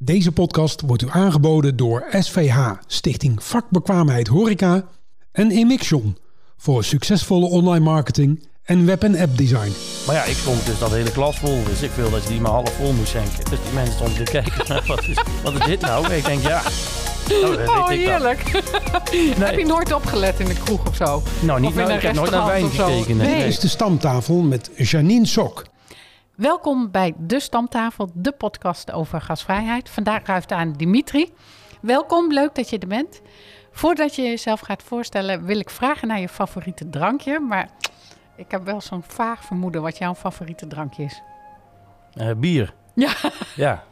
Deze podcast wordt u aangeboden door SVH, Stichting Vakbekwaamheid Horeca en Emixion voor succesvolle online marketing en web- en app design. Maar ja, ik stond dus dat hele glas vol. Dus ik wil dat je die maar half vol moest schenken. Dus die mensen stonden te kijken. wat, is, wat is dit nou? Ik denk, ja. Nou, dat Oh, dan. heerlijk. Heb je nooit opgelet in de kroeg of zo? Nou, niet, Of in nou, een ik heb nooit naar wijn gekeken. Nee. Nee. Dit is de stamtafel met Janine Sok. Welkom bij De Stamtafel, de podcast over gasvrijheid. Vandaag ruift aan Dimitri. Welkom, leuk dat je er bent. Voordat je jezelf gaat voorstellen, wil ik vragen naar je favoriete drankje. Maar ik heb wel zo'n vaag vermoeden wat jouw favoriete drankje is. Eh, bier. Ja. Ja,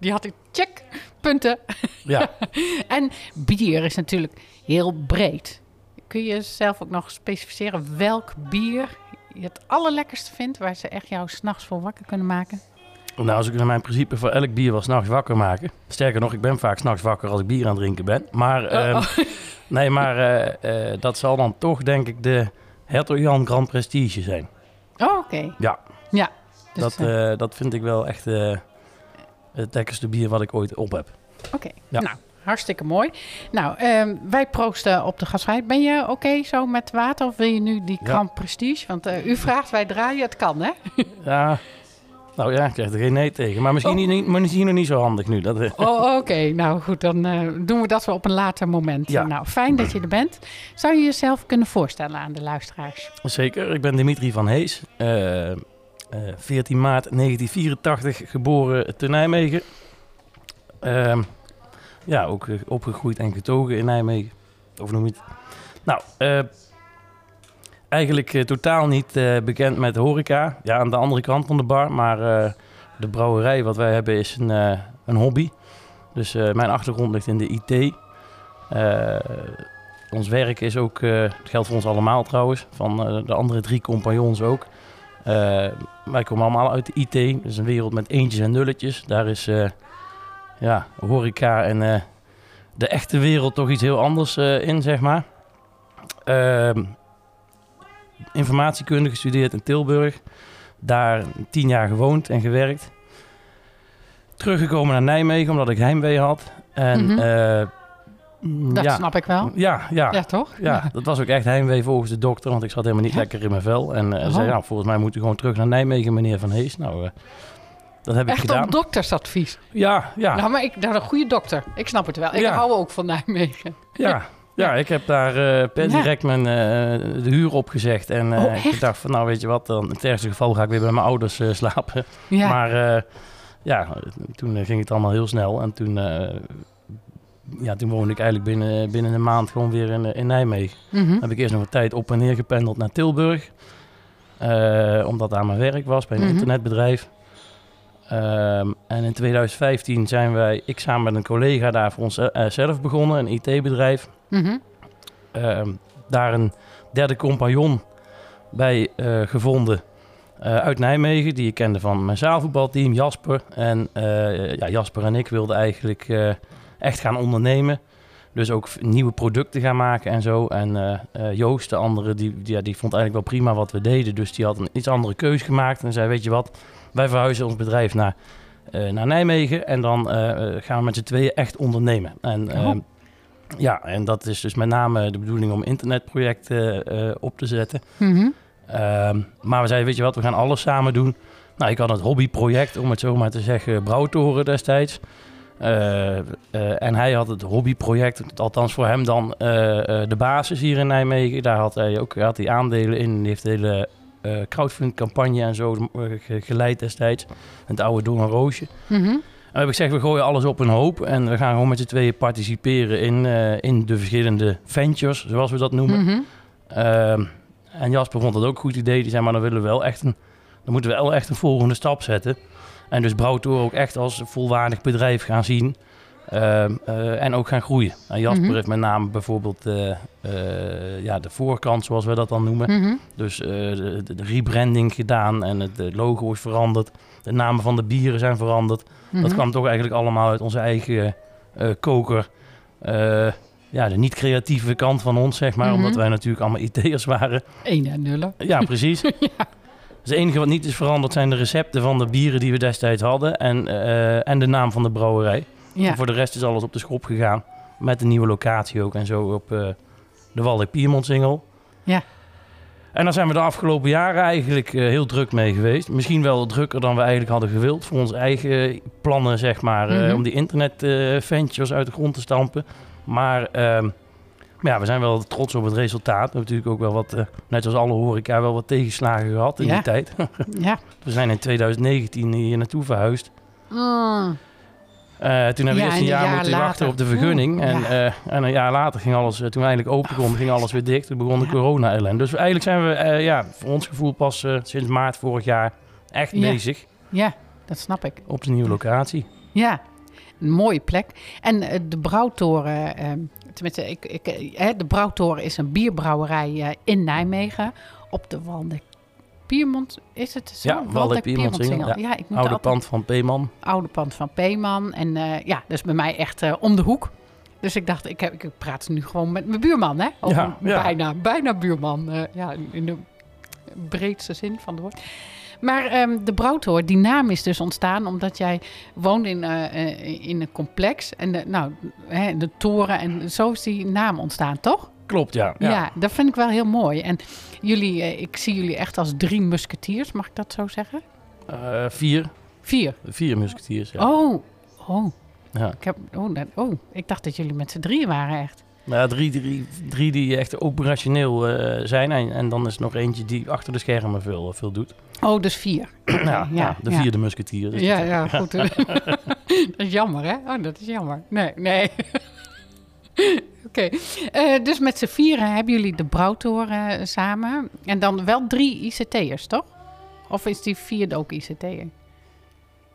Die had ik, check, punten. ja. En bier is natuurlijk heel breed. Kun je zelf ook nog specificeren welk bier je het allerlekkerste vindt, waar ze echt jou s'nachts voor wakker kunnen maken? Nou, als ik naar mijn principe voor elk bier wel s'nachts wakker maken. Sterker nog, ik ben vaak s'nachts wakker als ik bier aan het drinken ben. Maar, ehm, oh. nee, maar eh, eh, dat zal dan toch denk ik de Hertog Jan Grand Prestige zijn. Oh, oké. Ja, Ja. Dus, dat, eh, dat vind ik wel echt het lekkerste bier wat ik ooit op heb. oké. ja. Nou, hartstikke mooi. Nou, ehm, wij proosten op de gasvrijheid. Ben je oké zo met water of wil je nu die Ja. Grand Prestige? Want eh, u vraagt, wij draaien, het kan hè? Ja, nou ja, ik krijg er geen nee tegen. Maar misschien, Oh. niet, maar misschien nog niet zo handig nu. Dat, eh, Oh, oké. Nou goed, dan eh, doen we dat wel op een later moment. Ja. Nou, fijn dat je er bent. Zou je jezelf kunnen voorstellen aan de luisteraars? zeker, ik ben Dimitri van Hees. eh, 14 maart 1984 geboren te Nijmegen. Ja, ook eh, opgegroeid en getogen in Nijmegen. Of noem het? Nou, eh, eigenlijk eh, totaal niet bekend met horeca. Ja, aan de andere kant van de bar. Maar de brouwerij wat wij hebben is een, een hobby. Dus mijn achtergrond ligt in de IT. Ons werk is ook, het geldt voor ons allemaal trouwens, van de andere drie compagnons ook. Wij komen allemaal uit de IT, dus een wereld met eentjes en nulletjes. Daar is ja, horeca en eh, de echte wereld toch iets heel anders eh, in, zeg maar. Ehm, informatiekunde gestudeerd in Tilburg. Daar tien jaar gewoond en gewerkt. Teruggekomen naar Nijmegen omdat ik heimwee had. En Mhm. eh, Dat ja, snap ik wel. ja, ja, Ja, toch? ja, dat was ook echt heimwee volgens de dokter, want ik zat helemaal niet lekker in mijn vel. En Oh. zei, nou, volgens mij moet u gewoon terug naar Nijmegen, meneer Van Hees. Nou, dat heb ik Echt gedaan. op doktersadvies. Ja, ja, Nou, maar ik, nou, een goede dokter. Ik snap het wel. Ik Ja. hou ook van Nijmegen. ja. Ja, ik heb daar per Ja. direct mijn, eh, de huur opgezegd. En eh, Oh, ik dacht van, nou weet je wat, dan, in het ergste geval ga ik weer bij mijn ouders slapen. Ja. Maar ja, toen ging het allemaal heel snel. En toen, ja, toen woonde ik eigenlijk binnen, binnen een maand gewoon weer in, in Nijmegen. Mhm. heb ik eerst nog een tijd op en neer gependeld naar Tilburg. Omdat daar mijn werk was bij een Mhm. internetbedrijf. Ehm, en in 2015 zijn wij, ik samen met een collega daar voor onszelf begonnen, een IT-bedrijf. Mhm. Ehm, daar een derde compagnon bij eh, gevonden eh, uit Nijmegen, die ik kende van mijn zaalvoetbalteam, Jasper. En eh, ja, Jasper en ik wilden eigenlijk eh, echt gaan ondernemen. Dus ook nieuwe producten gaan maken en zo. En eh, eh, Joost, de andere, die, die, ja, die vond eigenlijk wel prima wat we deden. Dus die had een iets andere keus gemaakt. En zei, weet je wat, wij verhuizen ons bedrijf naar, eh, naar Nijmegen. En dan eh, eh, gaan we met z'n tweeën echt ondernemen. En, Oh. ehm, ja, en dat is dus met name de bedoeling om internetprojecten op te zetten. Mhm. Ehm, maar we zeiden, weet je wat, we gaan alles samen doen. Nou, ik had het hobbyproject, om het zo maar te zeggen, Brouwtoren destijds. Eh, eh, en hij had het hobbyproject, althans voor hem dan de basis hier in Nijmegen. Daar had hij ook had hij aandelen in. Die heeft de hele eh crowdfund campagne en zo eh, ge- geleid destijds. Het oude Don en Roosje. Mhm. En heb ik gezegd, we gooien alles op een hoop. En we gaan gewoon met z'n tweeën participeren in, eh, in de verschillende ventures, zoals we dat noemen. Mhm. Ehm, en Jasper vond dat ook een goed idee. Die zei, maar dan willen we wel echt een, dan moeten we wel echt een volgende stap zetten. En dus Brouwtour ook echt als volwaardig bedrijf gaan zien. Ehm, eh, en ook gaan groeien. En Jasper Mhm. heeft met name bijvoorbeeld eh, ja, de voorkant, zoals we dat dan noemen. Mhm. Dus eh, de, de rebranding gedaan en het, logo is veranderd. De namen van de bieren zijn veranderd. Dat Mhm. kwam toch eigenlijk allemaal uit onze eigen koker. Ja, de niet-creatieve kant van ons, zeg maar. Omdat wij natuurlijk allemaal IT'ers waren. Eén en nullen. Ja, precies. Dus het enige wat niet is veranderd zijn de recepten van de bieren die we destijds hadden en, en de naam van de brouwerij. Ja. Voor de rest is alles op de schop gegaan. Met een nieuwe locatie ook en zo op eh, de Waldeck Piermontsingel. Ja. En daar zijn we de afgelopen jaren eigenlijk eh, heel druk mee geweest. Misschien wel drukker dan we eigenlijk hadden gewild. Voor onze eigen plannen, zeg maar. eh, Mhm. om die internetventures uit de grond te stampen. Maar ehm, ja, we zijn wel trots op het resultaat. We hebben natuurlijk ook wel wat, net als alle horeca, wel wat tegenslagen gehad in Ja. die tijd. Ja. we zijn in 2019 hier naartoe verhuisd. Mm. Eh, toen hebben we eerst en een jaar jaar moeten wachten op de vergunning. En, ja. eh, en een jaar later ging alles, eh, toen we eindelijk open konden, ging alles weer dicht. Toen begon de Ja. corona-ellende. Dus eigenlijk zijn we ja, voor ons gevoel pas sinds maart vorig jaar echt bezig Ja, dat snap ik. op de nieuwe locatie. Ja, een mooie plek. En de Brouwtoren, tenminste, ik, ik, de Brouwtoren is een bierbrouwerij in Nijmegen op de Waldeck Piermont. Is het zo? Ja, Waldeck Piermontsingel, Ja. ja, ik moet Oude altijd pand van Peeman. oude pand van Peeman. En eh, ja, is bij mij echt eh, om de hoek. Dus ik dacht, ik, heb, ik praat nu gewoon met mijn buurman, hè? Of Ja, ja. Bijna, bijna buurman. eh, ja, in de breedste zin van het woord. Maar ehm, de Brouwtoor, die naam is dus ontstaan omdat jij woonde in, in een complex. En de, nou, hè, de toren en zo is die naam ontstaan, toch? Klopt, ja. Ja. ja. dat vind ik wel heel mooi. En jullie, eh, ik zie jullie echt als drie musketiers, mag ik dat zo zeggen? Eh, vier. Vier. Vier musketiers, ja. Oh, oh. Ja. Ik, heb, oh, dat- oh, ik dacht dat jullie met z'n drieën waren echt. Nou ja, drie, drie, drie die echt operationeel eh, zijn. En, en dan is er nog eentje die achter de schermen veel, veel doet. Oh, dus vier. Ja, ja, de vierde musketier. Dus Ja, ja, goed. dat is jammer, hè? Oh, dat is jammer. Nee, nee. Oké, Eh, dus met z'n vieren hebben jullie de brouwtoren eh, samen. En dan wel drie ICT'ers, toch? Of is die vierde ook ICT'er?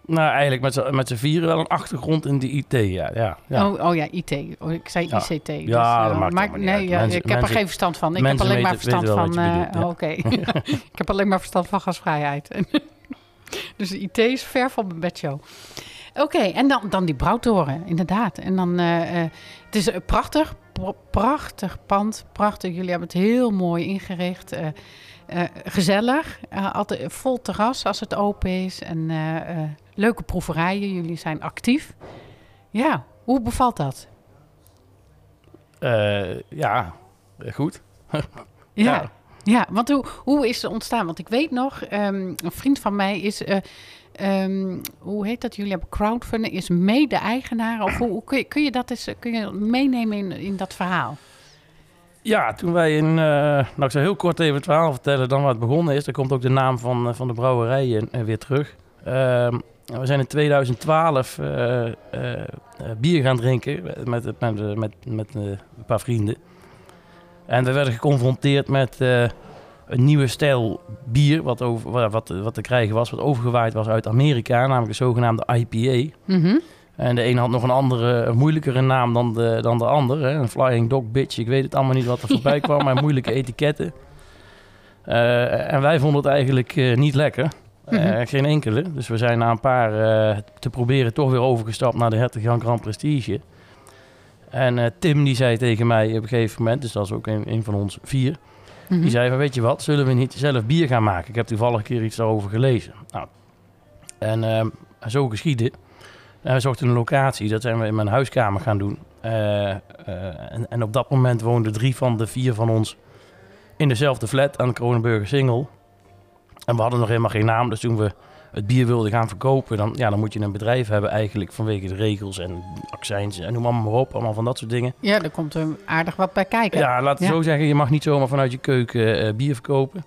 Nou, eigenlijk met z'n- met z'n vieren wel een achtergrond in de IT, ja. ja, ja. Oh, oh ja, IT. Oh, ik zei Ja. ICT. Dus, Ja, eh, dat maakt niet nee, uit. ja, Mensen- ik heb er geen verstand van. Ik heb alleen maar verstand van... ja. Oké. ik heb alleen maar verstand van gasvrijheid. dus IT is ver van mijn bedshow. Oké, en dan, dan die brouwtoren, inderdaad. En dan, eh, eh, het is een prachtig, pr- prachtig pand. Prachtig, jullie hebben het heel mooi ingericht. eh, eh, gezellig, eh, altijd vol terras als het open is. En eh, eh, leuke proeverijen, jullie zijn actief. Ja, hoe bevalt dat? Eh, ja, eh, goed. Ja, Ja. Ja. want hoe, hoe is het ontstaan? Want ik weet nog, ehm, een vriend van mij is, eh, ehm, hoe heet dat? Jullie hebben crowdfunding, is mede-eigenaar. Of hoe, kun, je, kun je dat eens kun je meenemen in, in dat verhaal? Ja, toen wij in... eh, nou, ik zal heel kort even het verhaal vertellen dan waar het begonnen is. Daar komt ook de naam van, eh, van de brouwerij in, eh, weer terug. Ehm, we zijn in 2012 eh, eh, eh, bier gaan drinken met, met, met, met, een paar vrienden. En we werden geconfronteerd met eh, een nieuwe stijl bier... Wat, over, wa- wat, wat te krijgen was, wat overgewaaid was uit Amerika. Namelijk de zogenaamde IPA. Mhm. En de een had nog een andere, een moeilijkere naam dan de, dan de ander. Hè? Een Flying Dog Bitch. Ik weet het allemaal niet wat er voorbij kwam, maar moeilijke etiketten. Eh, en wij vonden het eigenlijk eh, niet lekker. Mhm. Geen enkele. Dus we zijn na een paar te proberen toch weer overgestapt naar de Hertog Jan Grand Prestige. En eh, Tim die zei tegen mij op een gegeven moment, dus dat is ook een, een van ons vier... Mhm. Die zei van, weet je wat, zullen we niet zelf bier gaan maken? Ik heb toevallig een keer iets daarover gelezen. Nou, en ehm, zo geschiedde. En we zochten een locatie, dat zijn we in mijn huiskamer gaan doen. Eh, eh, en, en op dat moment woonden drie van de vier van ons in dezelfde flat aan de Kronenburger Singel. En we hadden nog helemaal geen naam, dus toen we het bier wilden gaan verkopen, dan, ja, dan moet je een bedrijf hebben eigenlijk vanwege de regels en accijns en noem allemaal maar op, allemaal van dat soort dingen. Ja, er komt er aardig wat bij kijken. Ja, laat het Ja. zo zeggen. Je mag niet zomaar vanuit je keuken eh, bier verkopen.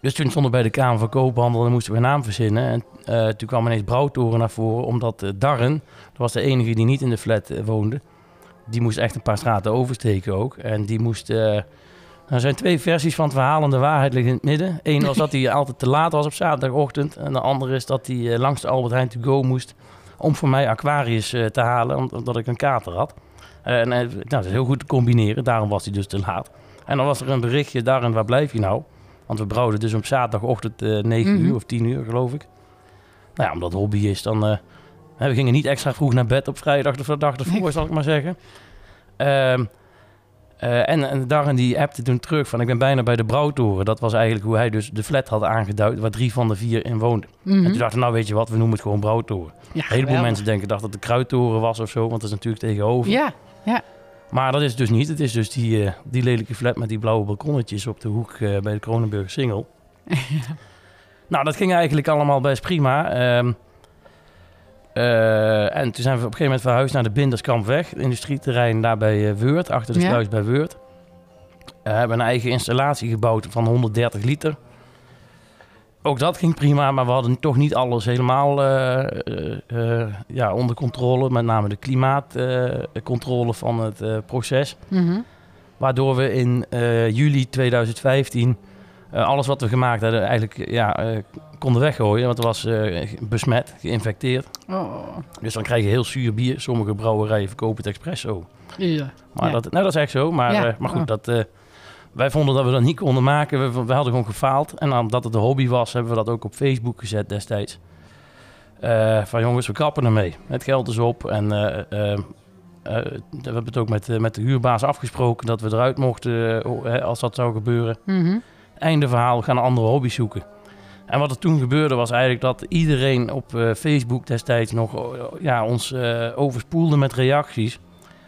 Dus toen stonden we bij de Kamer van Koophandel en moesten we een naam verzinnen. En eh, toen kwam ineens Brouwtoren naar voren, omdat eh, Darren, dat was de enige die niet in de flat woonde, die moest echt een paar straten oversteken ook. En die moest... eh, er zijn twee versies van het verhaal en de waarheid ligt in het midden. Eén was dat hij altijd te laat was op zaterdagochtend. En de andere is dat hij eh, langs de Albert Heijn to go moest om voor mij Aquarius eh, te halen, om- omdat ik een kater had. En eh, nou, dat is heel goed te combineren, daarom was hij dus te laat. En dan was er een berichtje, daarin, waar blijf je nou? Want we brouwden dus op zaterdagochtend eh 9 Mhm. uur of 10 uur, geloof ik. Nou ja, omdat het hobby is, dan... we gingen niet extra vroeg naar bed op vrijdag of de dag ervoor, Nee. zal ik maar zeggen. Ehm, Eh, en, en daarin die appte toen terug van ik ben bijna bij de Brouwtoren. Dat was eigenlijk hoe hij dus de flat had aangeduid waar drie van de vier in woonden. Mhm. En toen dachten nou weet je wat, we noemen het gewoon Brouwtoren. Ja, Een heleboel mensen denken dat het de Kruidtoren was of zo, want dat is natuurlijk tegenover. Ja, Maar dat is het dus niet. Het is dus die, eh, die lelijke flat met die blauwe balkonnetjes op de hoek eh, bij de Kronenburg Singel. Nou, dat ging eigenlijk allemaal best prima. Ehm, eh, en toen zijn we op een gegeven moment verhuisd naar de Binderskampweg, het industrieterrein daar bij eh, Weurt, achter de Ja. sluis bij Weurt. We hebben een eigen installatie gebouwd van 130 liter. Ook dat ging prima, maar we hadden toch niet alles helemaal eh, eh, eh, ja, onder controle. Met name de klimaatcontrole van het eh, proces. Mhm. Waardoor we in eh, juli 2015 eh, alles wat we gemaakt hadden eigenlijk eh, ja, eh, konden weggooien. Want het was eh, besmet, geïnfecteerd. Oh, Dus dan krijg je heel zuur bier. Sommige brouwerijen verkopen het expres zo. ja. Maar Ja. dat, nou, dat is echt zo. Maar, Ja. eh, maar goed, Oh. dat, eh, wij vonden dat we dat niet konden maken. We, we hadden gewoon gefaald. En omdat het een hobby was, hebben we dat ook op Facebook gezet destijds. Eh, van jongens, we kappen ermee. Het geld is op. En eh, eh, eh, we hebben het ook met, eh, met de huurbaas afgesproken dat we eruit mochten eh, als dat zou gebeuren. Mhm. Einde verhaal, gaan een andere hobby zoeken. En wat er toen gebeurde was eigenlijk dat iedereen op eh, Facebook destijds nog eh, ja, ons eh, overspoelde met reacties.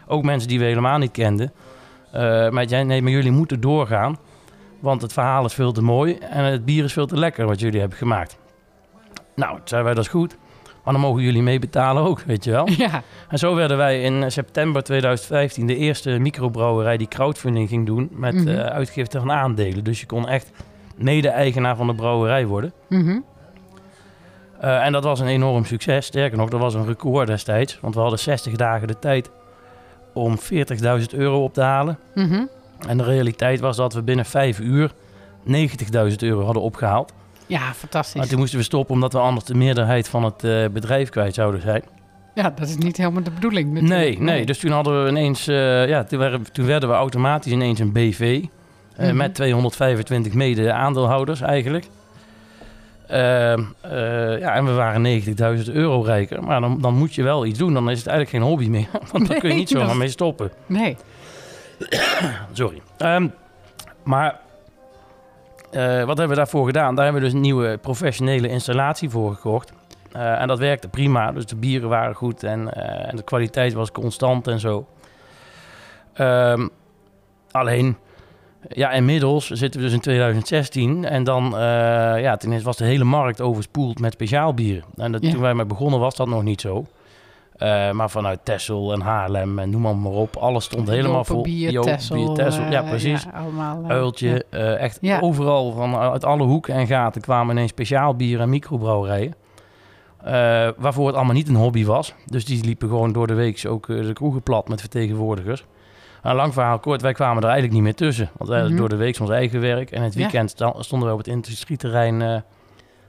Ook mensen die we helemaal niet kenden. Met jij, nee, maar jullie moeten doorgaan. Want het verhaal is veel te mooi en het bier is veel te lekker wat jullie hebben gemaakt. Nou, zeiden wij dat is goed. Maar dan mogen jullie meebetalen ook, weet je wel. Ja, En zo werden wij in september 2015 de eerste microbrouwerij die crowdfunding ging doen met eh, uitgifte van aandelen. Dus je kon echt mede-eigenaar van de brouwerij worden. Eh, en dat was een enorm succes. Sterker nog, dat was een record destijds. Want we hadden 60 dagen de tijd om 40.000 euro op te halen. Mhm. En de realiteit was dat we binnen 5 uur 90.000 euro hadden opgehaald. Ja, Maar fantastisch. toen moesten we stoppen omdat we anders de meerderheid van het eh, bedrijf kwijt zouden zijn. Ja, dat is niet helemaal de bedoeling natuurlijk. Nee, nee. Dus toen hadden we ineens, eh, ja, toen werden, toen werden we automatisch ineens een BV. eh, Mhm. Met 225 mede-aandeelhouders eigenlijk. Ehm, eh, ja, en we waren 90.000 euro rijker. Maar dan, dan moet je wel iets doen. Dan is het eigenlijk geen hobby meer. Want dan kun je niet zomaar dat- mee stoppen. Nee. Sorry. Ehm, maar wat hebben we daarvoor gedaan? Daar hebben we dus een nieuwe professionele installatie voor gekocht. Eh, en dat werkte prima. Dus de bieren waren goed en, eh, en de kwaliteit was constant en zo. Ehm, alleen, ja, inmiddels zitten we dus in 2016. En dan, eh, ja, ten eerste was de hele markt overspoeld met speciaalbieren. En dat, Ja. toen wij mee begonnen was dat nog niet zo. Eh, maar vanuit Texel en Haarlem en noem maar, maar op. Alles stond helemaal vol. Bier, Joop, Tessel. ja, eh, precies. ja, allemaal. eh, Uiltje. eh, echt Ja. overal, van, uit alle hoeken en gaten kwamen ineens speciaal bier en microbrouwerijen. Waarvoor het allemaal niet een hobby was. Dus die liepen gewoon door de week ook de kroegen plat met vertegenwoordigers. Een lang verhaal kort, wij kwamen er eigenlijk niet meer tussen. Want wij Mhm. door de week ons eigen werk. En het Ja. weekend stonden we op het industrieterrein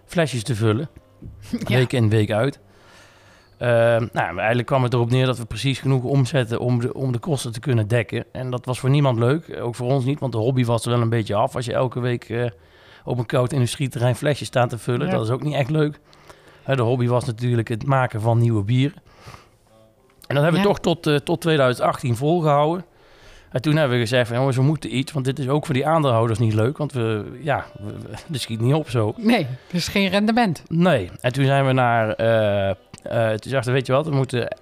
flesjes te vullen. Ja. Week in, week uit. Eh, nou, eigenlijk kwam het erop neer dat we precies genoeg omzetten om de, om de kosten te kunnen dekken. En dat was voor niemand leuk, ook voor ons niet, want de hobby was er wel een beetje af. Als je elke week eh, op een koud industrieterrein flesjes staat te vullen, Ja. dat is ook niet echt leuk. Hè, de hobby was natuurlijk het maken van nieuwe bieren. En dat hebben we toch tot, eh, tot 2018 volgehouden. En toen hebben we gezegd van jongens, we moeten iets, want dit is ook voor die aandeelhouders niet leuk. Want we, ja, we, dit schiet niet op zo. Nee, dus geen rendement. Nee. En toen zijn we naar. eh eh toen dachten we, weet je wat, we moeten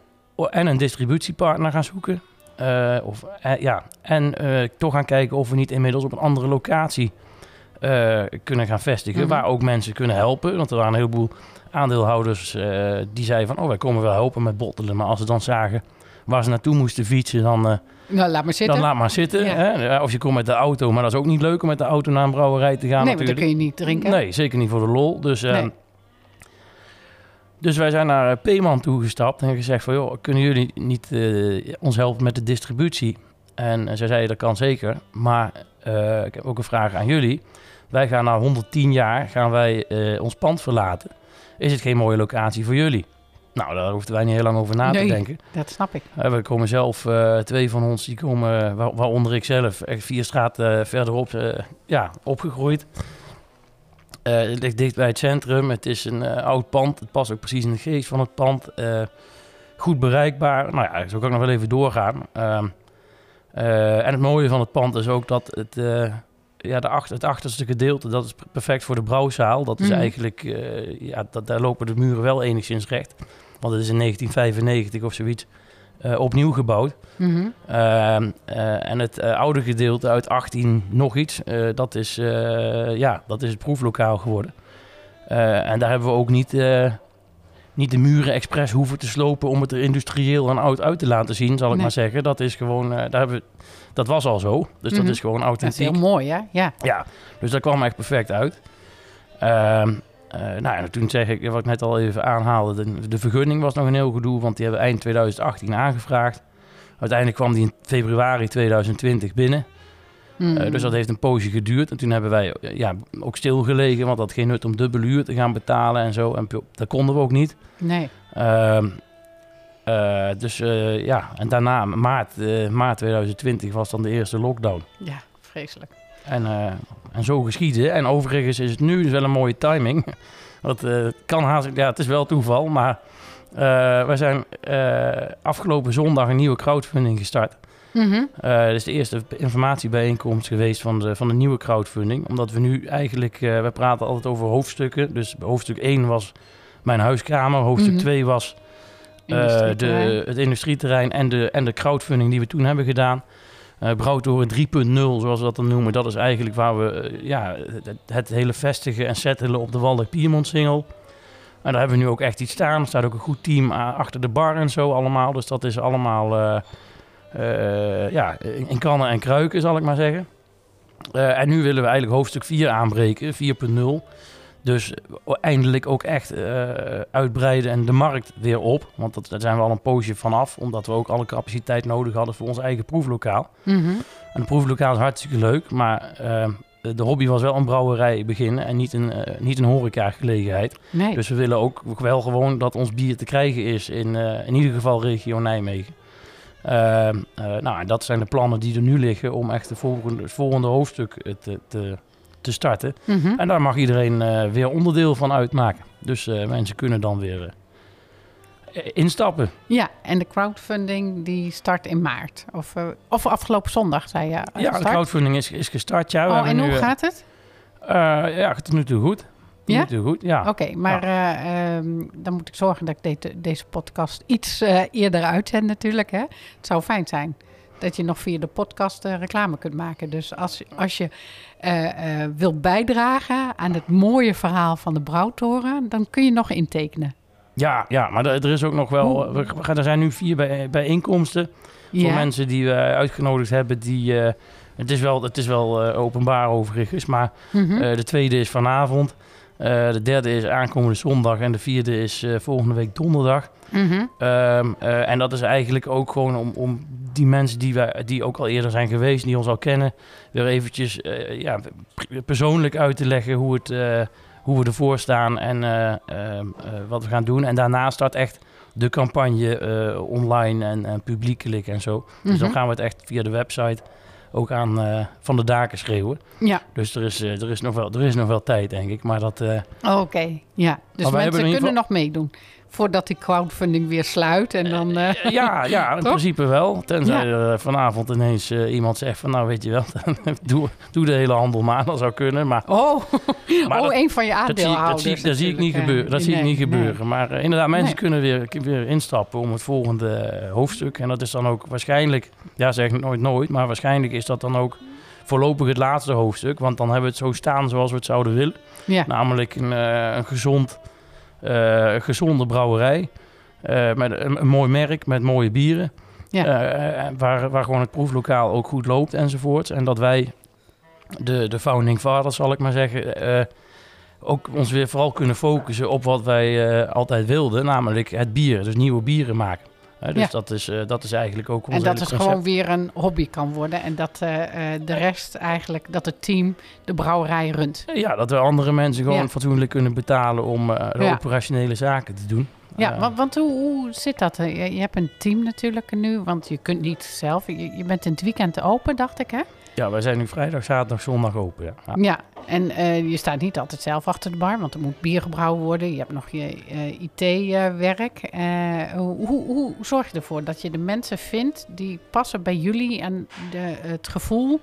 en een distributiepartner gaan zoeken. eh, of, ja, en toch gaan kijken of we niet inmiddels op een andere locatie kunnen gaan vestigen. Mhm. Waar ook mensen kunnen helpen. Want er waren een heleboel aandeelhouders die zeiden van... oh, wij komen wel helpen met bottelen. Maar als ze dan zagen waar ze naartoe moesten fietsen... dan, Nou, laat maar zitten. dan laat maar zitten. Ja. Hè? Of je komt met de auto, maar dat is ook niet leuk... om met de auto naar een brouwerij te gaan nee, want dan kun je niet drinken. Nee, zeker niet voor de lol. Dus, eh, Nee. dus wij zijn naar eh, Peeman toegestapt en gezegd van... joh, kunnen jullie niet ons helpen met de distributie? En, eh, zij zeiden, dat kan zeker. Maar ik heb ook een vraag aan jullie. Wij gaan na 110 jaar gaan wij, ons pand verlaten. Is het geen mooie locatie voor jullie? Nou, daar hoefden wij niet heel lang over na Nee. te denken. Dat snap ik. Eh, we komen zelf, eh, twee van ons, die komen, waar- waaronder ik zelf, echt vier straten eh, verderop, eh, ja, opgegroeid. Eh, het ligt dicht bij het centrum. Het is een eh, oud pand. Het past ook precies in de geest van het pand. Eh, goed bereikbaar. Nou ja, zo kan ik nog wel even doorgaan. Ehm, Eh, en het mooie van het pand is ook dat het, eh, ja, de achter, het achterste gedeelte, dat is perfect voor de brouwzaal. Dat is Mhm. eigenlijk, eh, ja, dat, daar lopen de muren wel enigszins recht. Want het is in 1995 of zoiets eh, opnieuw gebouwd. Mhm. Ehm, eh, en het eh, oude gedeelte uit 18 nog iets, dat, is, ja, dat is het proeflokaal geworden. En daar hebben we ook niet, niet de muren expres hoeven te slopen om het er industrieel en oud uit te laten zien, zal ik Nee. maar zeggen. Dat is gewoon, daar hebben we, dat was al zo. Dus Mhm. dat is gewoon Dat is authentiek. heel mooi, hè? Ja. Ja, dus dat kwam echt perfect uit. Ehm, eh, nou, en toen zeg ik, wat ik net al even aanhaalde, de, de vergunning was nog een heel gedoe, want die hebben eind 2018 aangevraagd. Uiteindelijk kwam die in februari 2020 binnen. Eh, dus dat heeft een poosje geduurd. En toen hebben wij eh, ja, ook stilgelegen, want dat had geen nut om dubbele huur te gaan betalen en zo. En dat konden we ook niet. Nee. Ehm, eh, dus ja, en daarna, maart, maart 2020, was dan de eerste lockdown. Ja, vreselijk. En, eh, en zo geschieden. En overigens is het nu dus wel een mooie timing. Want eh, het kan haast, ja, het is wel toeval, maar eh wij zijn afgelopen zondag een nieuwe crowdfunding gestart. Mhm. Dat is de eerste informatiebijeenkomst geweest van de, van de nieuwe crowdfunding. Omdat we nu eigenlijk, we praten altijd over hoofdstukken. Dus hoofdstuk 1 was mijn huiskamer, hoofdstuk Mhm. 2 was eh, Industrieterrein. de, het industrieterrein en de, en de crowdfunding die we toen hebben gedaan. Eh Brouwtoren 3.0, zoals we dat dan noemen. Dat is eigenlijk waar we eh, ja, het, hele vestigen en settelen op de Waldeck Piemont single. En daar hebben we nu ook echt iets staan. Er staat ook een goed team a- achter de bar en zo allemaal. Dus dat is allemaal eh, eh, ja, in kannen en kruiken, zal ik maar zeggen. Eh, en nu willen we eigenlijk hoofdstuk 4 aanbreken, 4.0. Dus eindelijk ook echt eh, uitbreiden en de markt weer op. Want dat, daar zijn we al een poosje vanaf. Omdat we ook alle capaciteit nodig hadden voor ons eigen proeflokaal. Mhm. En het proeflokaal is hartstikke leuk. Maar eh, de hobby was wel een brouwerij beginnen en niet een, eh, niet een horeca-gelegenheid. Nee. Dus we willen ook wel gewoon dat ons bier te krijgen is in, eh, in ieder geval regio Nijmegen. Ehm, eh, nou, en dat zijn de plannen die er nu liggen om echt het volgende, het volgende hoofdstuk te, te, te starten. Mhm. En daar mag iedereen eh, weer onderdeel van uitmaken. Dus eh, mensen kunnen dan weer eh, instappen. Ja, en de crowdfunding die start in maart. Of, of afgelopen zondag, zei je. ja, de crowdfunding is, is gestart. Ja, Oh, en nu, hoe gaat het? ja, tot nu toe goed. Ja? nu toe goed, ja. Oké, maar eh, ehm, dan moet ik zorgen dat ik de- deze podcast iets eerder uitzend natuurlijk. Hè? Het zou fijn zijn dat je nog via de podcast eh, reclame kunt maken. Dus als, als je eh, eh, wilt bijdragen aan het mooie verhaal van de Brouwtoren... dan kun je nog intekenen. Ja, ja, maar er is ook nog wel. We, gaan- er zijn nu vier bij, bijeenkomsten voor Ja. mensen die we uitgenodigd hebben. Die, het is wel, het is wel openbaar overigens, maar Mhm. de tweede is vanavond. Eh, de derde is aankomende zondag en de vierde is eh, volgende week donderdag. Mhm. Ehm, eh, en dat is eigenlijk ook gewoon om, om die mensen die, wij, die ook al eerder zijn geweest, die ons al kennen, weer eventjes ja, persoonlijk uit te leggen hoe, het, hoe we ervoor staan en eh, ehm, eh, wat we gaan doen. En daarna start echt de campagne online en, en publiekelijk en zo. Dus dan Mhm. gaan we het echt via de website ook aan eh, van de daken schreeuwen. Ja, Dus er is, eh, er, is nog wel, er is nog wel tijd, denk ik. Maar dat, eh, oké. Ja, dus mensen kunnen nog meedoen. Voordat die crowdfunding weer sluit. En dan, eh, Ja, ja, in Toch? principe wel. Tenzij er eh, vanavond ineens eh, iemand zegt van... nou, weet je wel, doe, doe de hele handel maar. Dat zou kunnen, maar... Oh, Maar oh dat- een van je aandeelhouders. dat, zie, dat zie ik niet gebeuren. eh. Dat zie ik niet nee. gebeuren. Maar eh, inderdaad, mensen Nee. kunnen weer, weer instappen om het volgende eh, hoofdstuk. En dat is dan ook waarschijnlijk... Ja, zeg ik nooit nooit. Maar waarschijnlijk is dat dan ook voorlopig het laatste hoofdstuk. Want dan hebben we het zo staan zoals we het zouden willen. Ja, Namelijk een, eh, een gezond, eh, gezonde brouwerij. eh, met een, een mooi merk, met mooie bieren. Ja. Eh, eh, waar, waar gewoon het proeflokaal ook goed loopt enzovoort. En dat wij, de, de founding fathers zal ik maar zeggen... eh, ook ons weer vooral kunnen focussen op wat wij eh, altijd wilden. Namelijk het bier, dus nieuwe bieren maken. Dus Ja. dat, is, eh, dat is eigenlijk ook ons en dat het concept. gewoon weer een hobby kan worden. En dat eh, eh, de rest eigenlijk, dat het team de brouwerij runt. Ja, dat we andere mensen gewoon Ja. fatsoenlijk kunnen betalen om de Ja. operationele zaken te doen. Ja, want, want hoe, hoe zit dat? Je, je hebt een team natuurlijk nu, want je kunt niet zelf. Je, je bent in het weekend open, dacht ik, hè? Ja, wij zijn nu vrijdag, zaterdag, zondag open. Ja. Ja. En eh, je staat niet altijd zelf achter de bar, want er moet bier gebrouwen worden. Je hebt nog je eh, IT-werk. hoe, hoe, hoe zorg je ervoor dat je de mensen vindt die passen bij jullie en de, het gevoel,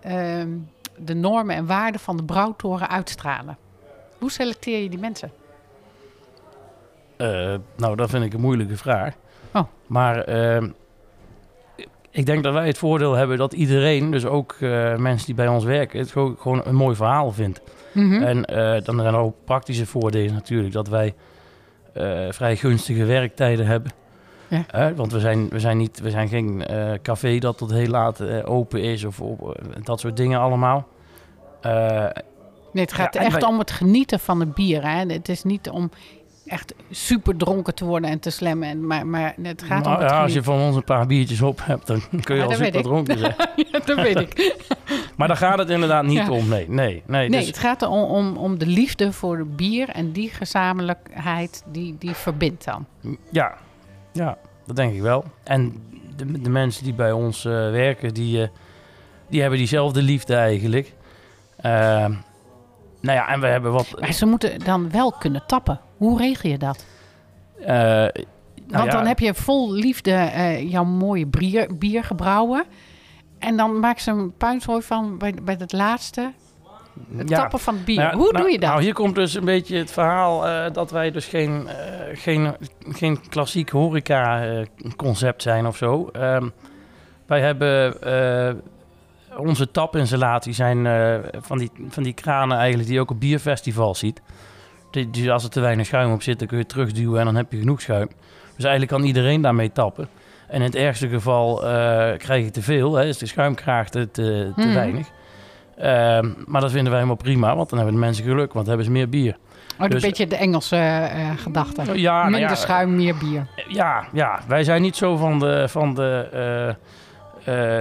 ehm, de normen en waarden van de brouwtoren uitstralen? Hoe selecteer je die mensen? Eh, nou, dat vind ik een moeilijke vraag. Oh. Maar ehm, ik denk dat wij het voordeel hebben dat iedereen, dus ook eh, mensen die bij ons werken, het gewoon, gewoon een mooi verhaal vindt. Mhm. En uh, dan zijn er ook praktische voordelen natuurlijk, dat wij vrij gunstige werktijden hebben. Ja. want we zijn, we, zijn niet, we zijn geen café dat tot heel laat open is of, dat soort dingen allemaal. nee, het gaat echt om het genieten van het bier. Hè? Het is niet om echt super dronken te worden en te slemmen. En, maar, maar het gaat nou, om het ja, Als je van ons een paar biertjes op hebt, dan kun je ja, al super dronken zijn. ja, dat weet ik. maar daar gaat het inderdaad niet Ja. om, nee. Nee, nee, Nee, dus- het gaat om, om, om de liefde voor het bier en die gezamenlijkheid die, die verbindt dan. ja, ja, dat denk ik wel. En de, de mensen die bij ons eh, werken, die, eh, die hebben diezelfde liefde eigenlijk. Ehm, nou ja, en we hebben wat... Maar ze moeten dan wel kunnen tappen. Hoe regel je dat? eh, nou Want ja, dan heb je vol liefde eh, jouw mooie bier, bier gebrouwen. En dan maak ze een puinzooi van bij, bij het laatste. Het ja. tappen van het bier. Nou Hoe nou- doe je dat? Nou, hier komt dus een beetje het verhaal eh, dat wij dus geen, geen, geen klassiek horeca-concept zijn of zo. Ehm, wij hebben onze tapinstallatie zijn van, die, van die kranen eigenlijk die je ook op bierfestivals ziet. Die, als er te weinig schuim op zit, dan kun je terugduwen en dan heb je genoeg schuim. Dus eigenlijk kan iedereen daarmee tappen. En in het ergste geval eh, krijg je te veel, hè, is de schuimkraag te, te, te Mhm. weinig. Ehm, maar dat vinden wij helemaal prima, want dan hebben de mensen geluk, want dan hebben ze meer bier. Oh, een dus- beetje de Engelse eh, gedachte. Ja, nou Minder ja, schuim, meer bier. Ja, ja, wij zijn niet zo van de, van de eh,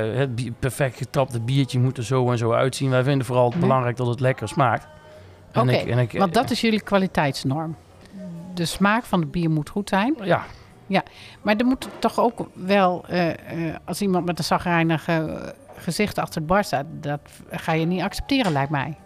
eh, het perfect getapte biertje moet er zo en zo uitzien. Wij vinden vooral het Nee. belangrijk dat het lekker smaakt. Oké, Want dat is jullie kwaliteitsnorm. De smaak van het bier moet goed zijn. Ja, Maar er moet toch ook wel, eh, eh, als iemand met een zagrijnig eh, gezicht achter het bar staat, dat ga je niet accepteren, lijkt mij.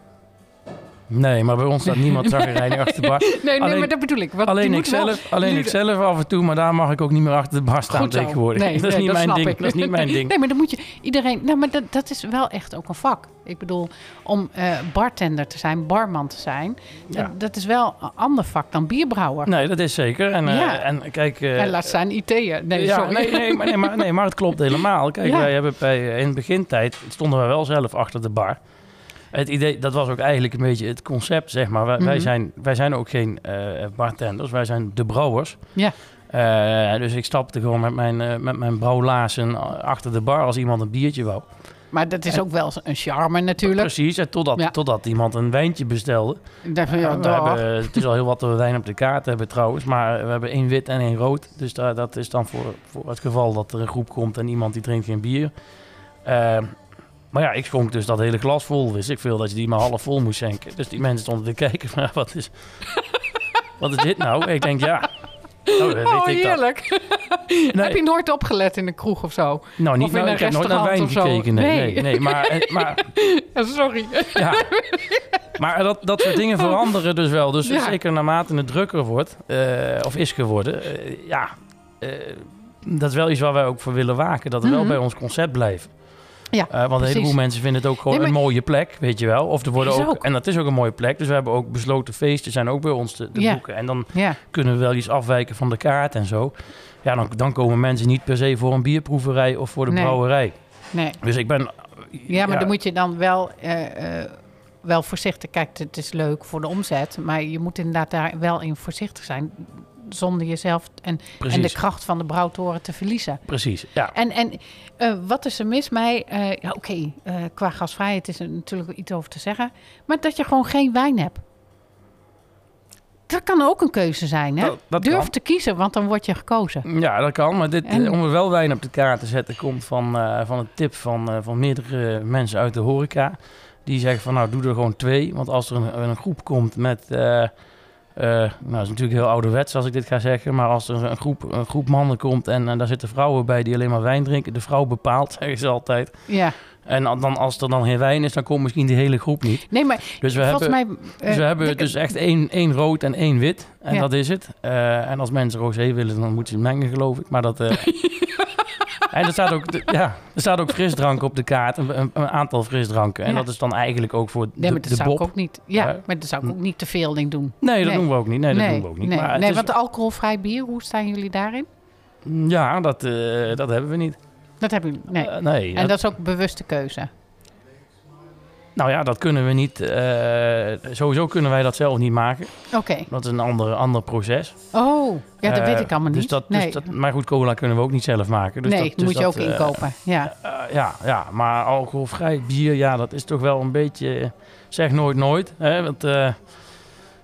Nee, maar bij ons staat niemand zagrijnig achter de bar. Nee, nee, Alleen- maar dat bedoel ik. Alleen, ik wel- zelf, alleen ik zelf af en toe, maar daar mag ik ook niet meer achter de bar staan tegenwoordig. Nee, dat is nee, niet mijn ding. ik. Dat is niet mijn ding. Nee, maar dan moet je iedereen. Nou, maar dat, dat is wel echt ook een vak. Ik bedoel, om eh, bartender te zijn, barman te zijn, Ja. dat, dat is wel een ander vak dan bierbrouwer. Nee, dat is zeker. En, eh, Ja. en kijk... eh, en laat staan IT'en. Nee, ja, sorry. Nee, nee, maar, nee, maar, nee, maar het klopt helemaal. Kijk, wij hebben bij, in de begintijd stonden we wel zelf achter de bar. Het idee, dat was ook eigenlijk een beetje het concept, zeg maar. Wij, wij, Mhm. zijn, wij zijn ook geen eh, bartenders, wij zijn de brouwers. Ja. Eh, dus ik stapte gewoon met mijn, eh, met mijn brouwlaarzen achter de bar als iemand een biertje wou. Maar dat is ook wel een charme natuurlijk. Precies, en totdat, Ja. totdat iemand een wijntje bestelde. Ja, we hebben, het is al heel wat we wijn op de kaart hebben trouwens, maar we hebben één wit en één rood. Dus daar, dat is dan voor, voor het geval dat er een groep komt en iemand die drinkt geen bier. Ehm, maar ja, ik schonk dus dat hele glas vol. Wist ik veel dat je die maar half vol moest schenken. Dus die mensen stonden te kijken ja, wat is, wat is dit nou? Ik denk, ja, nou, Oh, dat. heerlijk. Nee, Heb je nooit opgelet in de kroeg of zo? nou, niet, of in nou, een ik heb nooit naar wijn gekeken. Nee, Nee. nee, nee, maar, eh, maar Ja, sorry. Ja. Maar dat, dat soort dingen veranderen dus wel. Dus Ja. zeker naarmate het drukker wordt, eh, of is geworden, eh, ja, dat is wel iets waar wij ook voor willen waken. Dat we wel Mhm. bij ons concept blijven. Ja, Eh, want een precies. heleboel mensen vinden het ook gewoon Nee, maar- een mooie plek, weet je wel. Of er worden ook, ook. en dat is ook een mooie plek. Dus we hebben ook besloten feesten, zijn ook bij ons te, te Ja. boeken. En dan Ja, kunnen we wel iets afwijken van de kaart en zo. Ja, dan, dan komen mensen niet per se voor een bierproeverij of voor de Nee. brouwerij. nee. Dus ik ben... Ja, maar dan moet je dan wel, eh, eh, wel voorzichtig... Kijk, het is leuk voor de omzet, maar je moet inderdaad daar wel in voorzichtig zijn... zonder jezelf en, Precies, en de kracht van de brouwtoren te verliezen. precies, ja. En, en eh, wat is er mis mij? Eh, ja, oké, eh, qua gasvrijheid is er natuurlijk iets over te zeggen. Maar dat je gewoon geen wijn hebt. Dat kan ook een keuze zijn, hè? Dat- Durf kan. te kiezen, want dan word je gekozen. Ja, dat kan. Maar dit, En- om er wel wijn op de kaart te zetten, komt van, van een tip van, van meerdere mensen uit de horeca. Die zeggen van nou, doe er gewoon twee. Want als er een, een groep komt met, eh, nou, dat is natuurlijk heel ouderwets als ik dit ga zeggen. Maar als er een groep, een groep mannen komt en, en daar zitten vrouwen bij die alleen maar wijn drinken. De vrouw bepaalt, zeggen ze altijd. Ja. En dan, als er dan geen wijn is, dan komt misschien die hele groep niet. Nee, maar Dus we volgens hebben, mij... dus we eh, hebben dus echt één, één rood en één wit. En Ja. dat is het. Eh, en als mensen rosé willen, dan moeten ze mengen, geloof ik. Maar dat... en er staat, ook, de- ja, er staat ook frisdrank op de kaart. Een, een, een aantal frisdranken. En Ja. dat is dan eigenlijk ook voor Nee, de, maar dat de zou bob. ik ook niet... Ja, Ja. maar dat zou ik ook niet te veel in doen. Nee, dat Nee. doen we ook niet. Nee, dat nee, doen we ook niet. Nee, Maar nee is- want alcoholvrij bier, hoe staan jullie daarin? Ja, dat, eh, dat hebben we niet. Dat hebben jullie... Nee. Eh, nee. en dat- dat is ook een bewuste keuze. Nou ja, dat kunnen we niet. eh, sowieso kunnen wij dat zelf niet maken. Oké. Dat is een ander, ander proces. Oh, ja, dat Eh, weet ik allemaal dus niet. Dat, nee, dus dat, maar goed, cola kunnen we ook niet zelf maken. Dus nee dat, dat dus moet je dat, ook eh, inkopen. Ja. eh, ja, ja, maar alcoholvrij bier, ja, dat is toch wel een beetje... eh, Zeg nooit nooit. Hè, want, eh,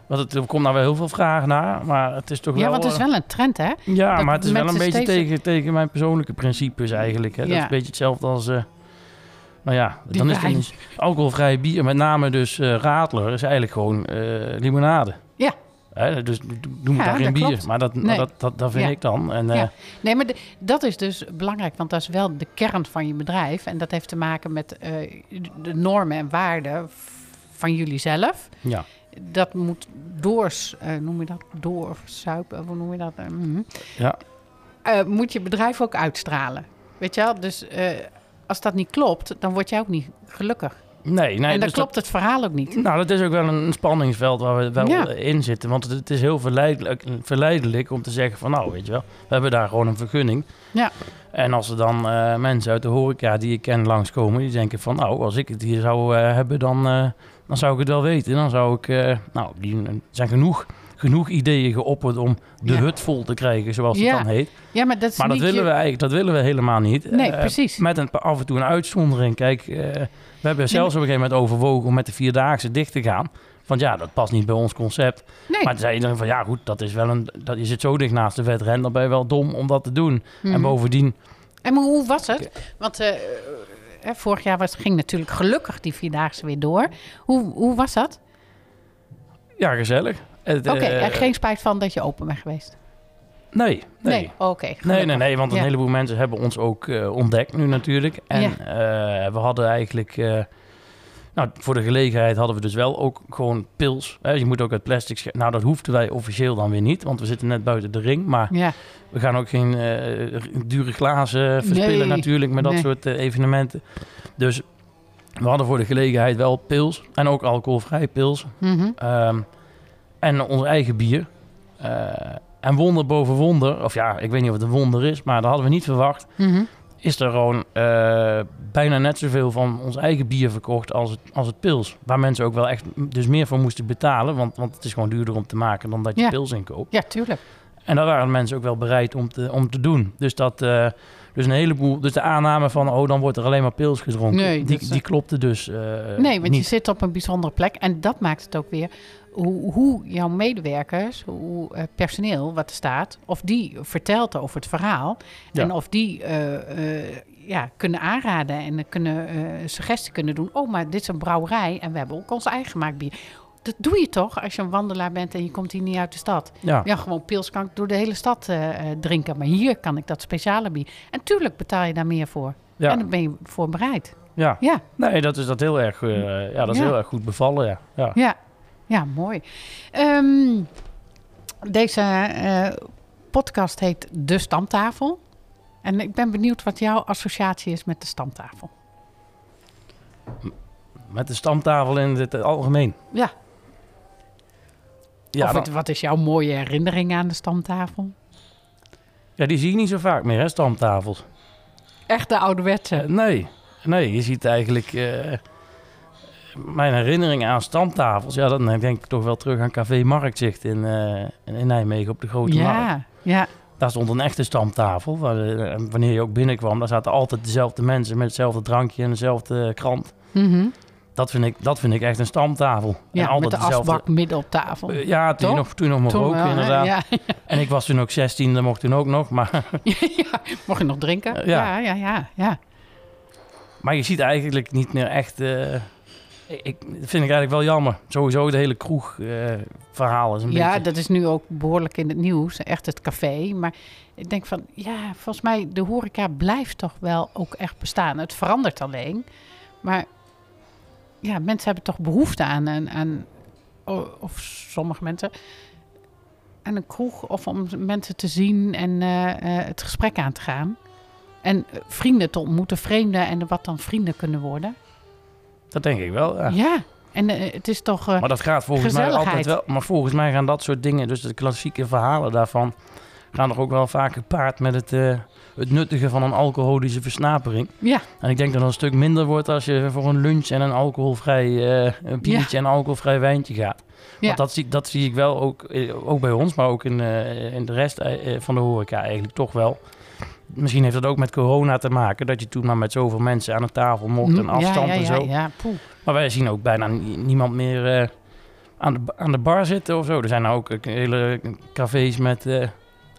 want het, er komt nou wel heel veel vragen naar. Maar het is toch ja, wel... want het is eh, wel een trend, hè? Ja, dat maar het is wel een beetje steeds- tegen, tegen mijn persoonlijke principes eigenlijk. Hè. Dat is Ja. een beetje hetzelfde als... eh, nou ja, Die dan is het alcoholvrij bier, met name dus eh Radler, is eigenlijk gewoon eh, limonade. Ja. Hè, dus doe maar Ja, daar geen bier. klopt. Maar dat, maar Nee. dat, dat, dat vind Ja. ik dan. En, eh, Ja. Nee, maar de- dat is dus belangrijk, want dat is wel de kern van je bedrijf. En dat heeft te maken met eh, de normen en waarden van jullie zelf. ja. Dat moet doors, eh, noem je dat, doorsuipen, hoe noem je dat? Eh, mhm. Ja. Eh, moet je bedrijf ook uitstralen. Weet je wel? Dus eh, als dat niet klopt, dan word jij ook niet gelukkig. Nee, nee. en dan dus klopt het verhaal ook niet. Nou, dat is ook wel een spanningsveld waar we wel Ja. in zitten. Want het, is heel verleidelijk, verleidelijk om te zeggen van... nou, weet je wel, we hebben daar gewoon een vergunning. Ja. En als er dan eh, mensen uit de horeca die ik ken langskomen... die denken van, nou, als ik het hier zou eh, hebben, dan, eh, dan zou ik het wel weten. Dan zou ik... nou, die, zijn genoeg, genoeg ideeën geopperd om de Ja. hut vol te krijgen, zoals het dan heet. Ja, maar dat is Maar dat niet willen, je- we eigenlijk, dat willen we helemaal niet. Nee, Eh, precies. Met een, af en toe een uitzondering. Kijk, eh, we hebben zelfs op een gegeven moment overwogen om met de Vierdaagse dicht te gaan. Want ja, dat past niet bij ons concept. Nee. Maar toen zei iedereen van, ja goed, dat is wel een, dat, je zit zo dicht naast de wedren, dan ben je wel dom om dat te doen. En Mhm. bovendien, En hoe was het? Want eh, vorig jaar was, ging natuurlijk gelukkig die Vierdaagse weer door. Hoe, hoe was dat? ja, gezellig. Oké, eh, en geen spijt van dat je open bent geweest? Nee, nee. oké. Nee, nee, nee, want een Ja. heleboel mensen hebben ons ook eh, ontdekt nu natuurlijk. En Ja. eh, we hadden eigenlijk... eh, nou, voor de gelegenheid hadden we dus wel ook gewoon pils. Hè. Je moet ook uit plastic... Nou, dat hoefden wij officieel dan weer niet, want we zitten net buiten de ring. Maar Ja, we gaan ook geen eh, dure glazen verspillen Nee. natuurlijk met dat Nee. soort eh, evenementen. Dus we hadden voor de gelegenheid wel pils en ook alcoholvrij pils. Ehm, en ons eigen bier. Eh, en wonder boven wonder, of ja, ik weet niet of het een wonder is, maar dat hadden we niet verwacht. Mhm. Is er gewoon eh, bijna net zoveel van ons eigen bier verkocht als het, als het pils. Waar mensen ook wel echt dus meer voor moesten betalen, want, want het is gewoon duurder om te maken dan dat je Ja. pils inkoopt. ja, tuurlijk. En daar waren mensen ook wel bereid om te, om te doen. Dus dat, eh, dus een heleboel, dus de aanname van, oh, dan wordt er alleen maar pils gedronken, Nee, die, is- die klopte dus eh, nee, want niet. je zit op een bijzondere plek. En dat maakt het ook weer hoe, hoe jouw medewerkers, hoe eh, personeel wat er staat, of die vertelt over het verhaal. Ja. En of die eh, eh, ja, kunnen aanraden en kunnen eh suggestie kunnen doen. Oh, maar dit is een brouwerij en we hebben ook ons eigen gemaakt bier. Dat doe je toch als je een wandelaar bent en je komt hier niet uit de stad. Ja, Ja, gewoon pils kan ik door de hele stad eh, eh, drinken. Maar hier kan ik dat speciale bier. En tuurlijk betaal je daar meer voor. ja, En dan ben je voor bereid. ja. Ja, Nee, dat is dat heel erg, eh, ja, dat is Ja. heel erg goed bevallen, ja. ja. ja, ja, mooi. Ehm, deze podcast heet De Stamtafel. En ik ben benieuwd wat jouw associatie is met de stamtafel. Met de stamtafel in het algemeen. Ja, Ja, of het- wat is jouw mooie herinnering aan de stamtafel? ja, die zie je niet zo vaak meer, hè, stamtafels. Echt de ouderwetse. Eh, nee, nee, je ziet eigenlijk... eh, mijn herinnering aan stamtafels, ja, dan denk ik toch wel terug aan Café Marktzicht in, eh, in Nijmegen op de Grote Markt. ja, ja, Daar stond een echte stamtafel. Wanneer je ook binnenkwam, daar zaten altijd dezelfde mensen met hetzelfde drankje en dezelfde krant. mhm. Dat vind ik, dat vind ik echt een stamtafel. en ja altijd met de dezelfde- asbak midden op tafel. Eh, Ja, toen Toch? nog, toen nog mocht Toen roken, wel, hè? inderdaad. Ja, En ik was toen ook 16, dat mocht toen ook nog. Maar, ja, mocht je nog drinken? Eh, ja. ja, ja, ja. maar je ziet eigenlijk niet meer echt... eh, Ik, vind ik eigenlijk wel jammer. Sowieso de hele kroegverhaal is een Ja, beetje... dat is nu ook behoorlijk in het nieuws. Echt het café. Maar ik denk van, ja, volgens mij de horeca blijft toch wel ook echt bestaan. Het verandert alleen. Maar ja, mensen hebben toch behoefte aan, aan, aan o- of sommige mensen, aan een kroeg. Of om mensen te zien en eh, eh, het gesprek aan te gaan. En eh, vrienden te ontmoeten, vreemden en wat dan vrienden kunnen worden. Dat denk ik wel, ja. Ja, en het is toch... Maar dat gaat volgens mij altijd wel. Maar volgens mij gaan dat soort dingen, dus de klassieke verhalen daarvan, gaan er ook wel vaak gepaard met het, eh, het nuttigen van een alcoholische versnapering. ja, En ik denk dat het een stuk minder wordt als je voor een lunch en een alcoholvrij eh, een biertje en een alcoholvrij wijntje gaat. Ja. Want dat zie, dat zie ik wel ook, eh, ook bij ons, maar ook in, in de rest van de horeca eigenlijk toch wel. Misschien heeft dat ook met corona te maken, dat je toen maar met zoveel mensen aan de tafel mocht en Ja, afstand ja, en ja, zo. Ja, poeh. Maar wij zien ook bijna ni- niemand meer aan, de, aan de bar zitten of zo. Er zijn nou ook hele cafés met...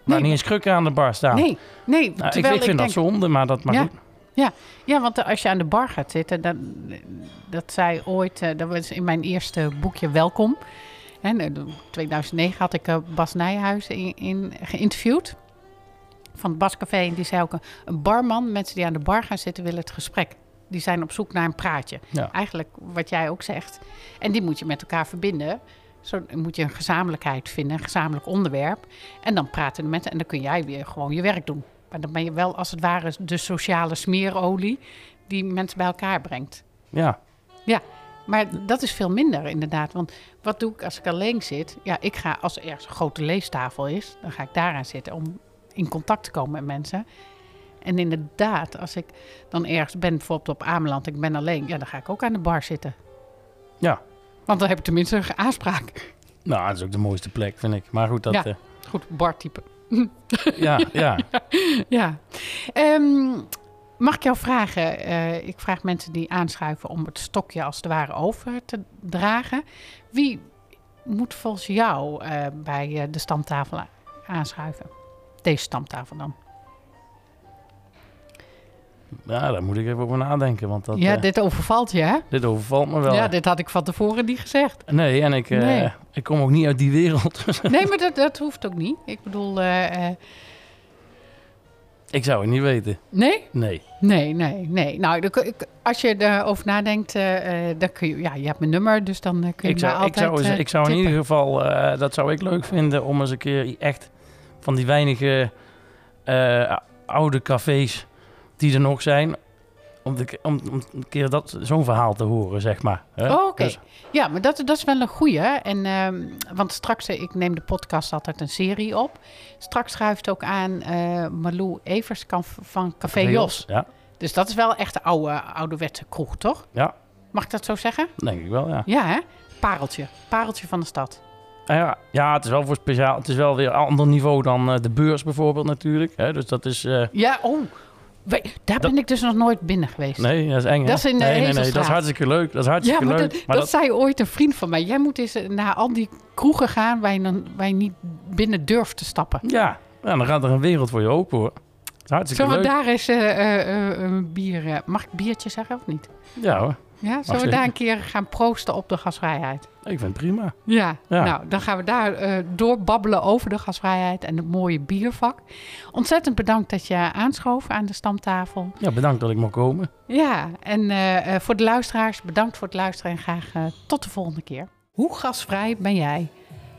eh waar Nee. niet eens krukken aan de bar staan. Nee, nee. Nou, ik, terwijl ik vind dat zonde, maar dat mag Ja. Ja, want als je aan de bar gaat zitten, dan, dat zei ooit, eh, dat was in mijn eerste boekje Welkom. En in 2009 had ik eh, Bas Nijhuis in, in, geïnterviewd van het Bascafé. En die zei ook, een- een barman, mensen die aan de bar gaan zitten, willen het gesprek. Die zijn op zoek naar een praatje. Ja. Eigenlijk wat jij ook zegt. En die moet je met elkaar verbinden. Zo moet je een gezamenlijkheid vinden, een gezamenlijk onderwerp. En dan praten de mensen en dan kun jij weer gewoon je werk doen. Maar dan ben je wel als het ware de sociale smeerolie die mensen bij elkaar brengt. Ja, Maar dat is veel minder inderdaad. Want wat doe ik als ik alleen zit? Ja, ik ga als er ergens een grote leestafel is, dan ga ik daaraan zitten om in contact te komen met mensen. En inderdaad, als ik dan ergens ben, bijvoorbeeld op Ameland, ik ben alleen, ja, dan ga ik ook aan de bar zitten. Ja. Want dan heb ik tenminste een aanspraak. nou, dat is ook de mooiste plek, vind ik. Maar goed, dat... Ja. eh, Goed, bartype. ja, ja. Ja. Ehm, mag ik jou vragen? eh, ik vraag mensen die aanschuiven om het stokje als het ware over te dragen. Wie moet volgens jou eh, bij de stamtafel aanschuiven? Deze stamtafel dan. Ja, daar moet ik even over nadenken, want dat, ja, eh, dit overvalt je, hè? dit overvalt me wel. Ja, dit had ik van tevoren niet gezegd. Nee, en ik, eh, ik kom ook niet uit die wereld. Nee, maar dat, dat hoeft ook niet. Ik bedoel, eh, ik zou het niet weten. nee? Nee. Nee, nee, nee. Nou, ik- als je erover nadenkt, dan kun je... Ja, je hebt mijn nummer, dus dan kun je Ik zou, ik, altijd zou, eens- eh, ik zou in ieder geval, dat zou ik leuk vinden, om eens een keer echt van die weinige oude cafés die er nog zijn, om, de, om, om een keer dat, zo'n verhaal te horen, zeg maar. hè? Oh, oké. Dus- Ja, maar dat, dat is wel een goeie. En, ehm, want straks, eh, ik neem de podcast altijd een serie op. Straks schuift ook aan eh Malou Evers kan- van Café Jos. Ja, Dus dat is wel echt de oude, ouderwetse kroeg, toch? ja, Mag ik dat zo zeggen? denk ik wel, ja. Ja, hè? Pareltje. Pareltje van de stad. Nou ja, ja, het is wel voor speciaal. Het is wel weer een ander niveau dan eh, de beurs bijvoorbeeld natuurlijk. Hè? Dus dat is... Ja, oh. Daar Dat- ben ik dus nog nooit binnen geweest. nee, dat is eng, hè? Dat is in de nee, nee, nee, dat is hartstikke leuk. Dat is ja, hartstikke maar leuk. dat, maar dat, zei ooit een vriend van mij. Jij moet eens eh, naar al die kroegen gaan waar je, dan, waar je niet binnen durft te stappen. ja, ja, dan gaat er een wereld voor je open, hoor. Hartstikke Zullen we leuk. daar eens eh, eh, eh, een bier... mag ik biertje zeggen of niet? Ja hoor, Ja, zullen we daar een keer gaan proosten op de gasvrijheid? ik vind het prima. Ja, Ja. nou, dan gaan we daar eh, doorbabbelen over de gasvrijheid en het mooie biervak. Ontzettend bedankt dat je aanschoof aan de stamtafel. Ja, bedankt dat ik mag komen. Ja, en voor de luisteraars, bedankt voor het luisteren en graag tot de volgende keer. Hoe gasvrij ben jij?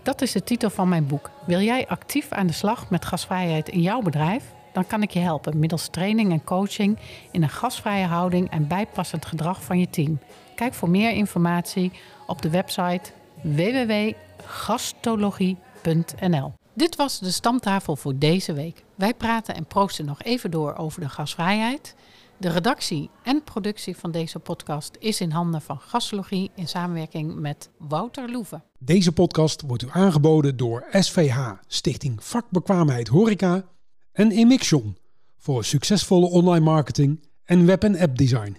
Dat is de titel van mijn boek. Wil jij actief aan de slag met gasvrijheid in jouw bedrijf? Dan kan ik je helpen middels training en coaching in een gasvrije houding en bijpassend gedrag van je team. Kijk voor meer informatie op de website www.gastologie.nl. Dit was de stamtafel voor deze week. Wij praten en proosten nog even door over de gasvrijheid. De redactie en productie van deze podcast is in handen van Gastologie in samenwerking met Wouter Loeven. Deze podcast wordt u aangeboden door SVH, Stichting Vakbekwaamheid Horeca en Emixion voor succesvolle online marketing en web- en appdesign.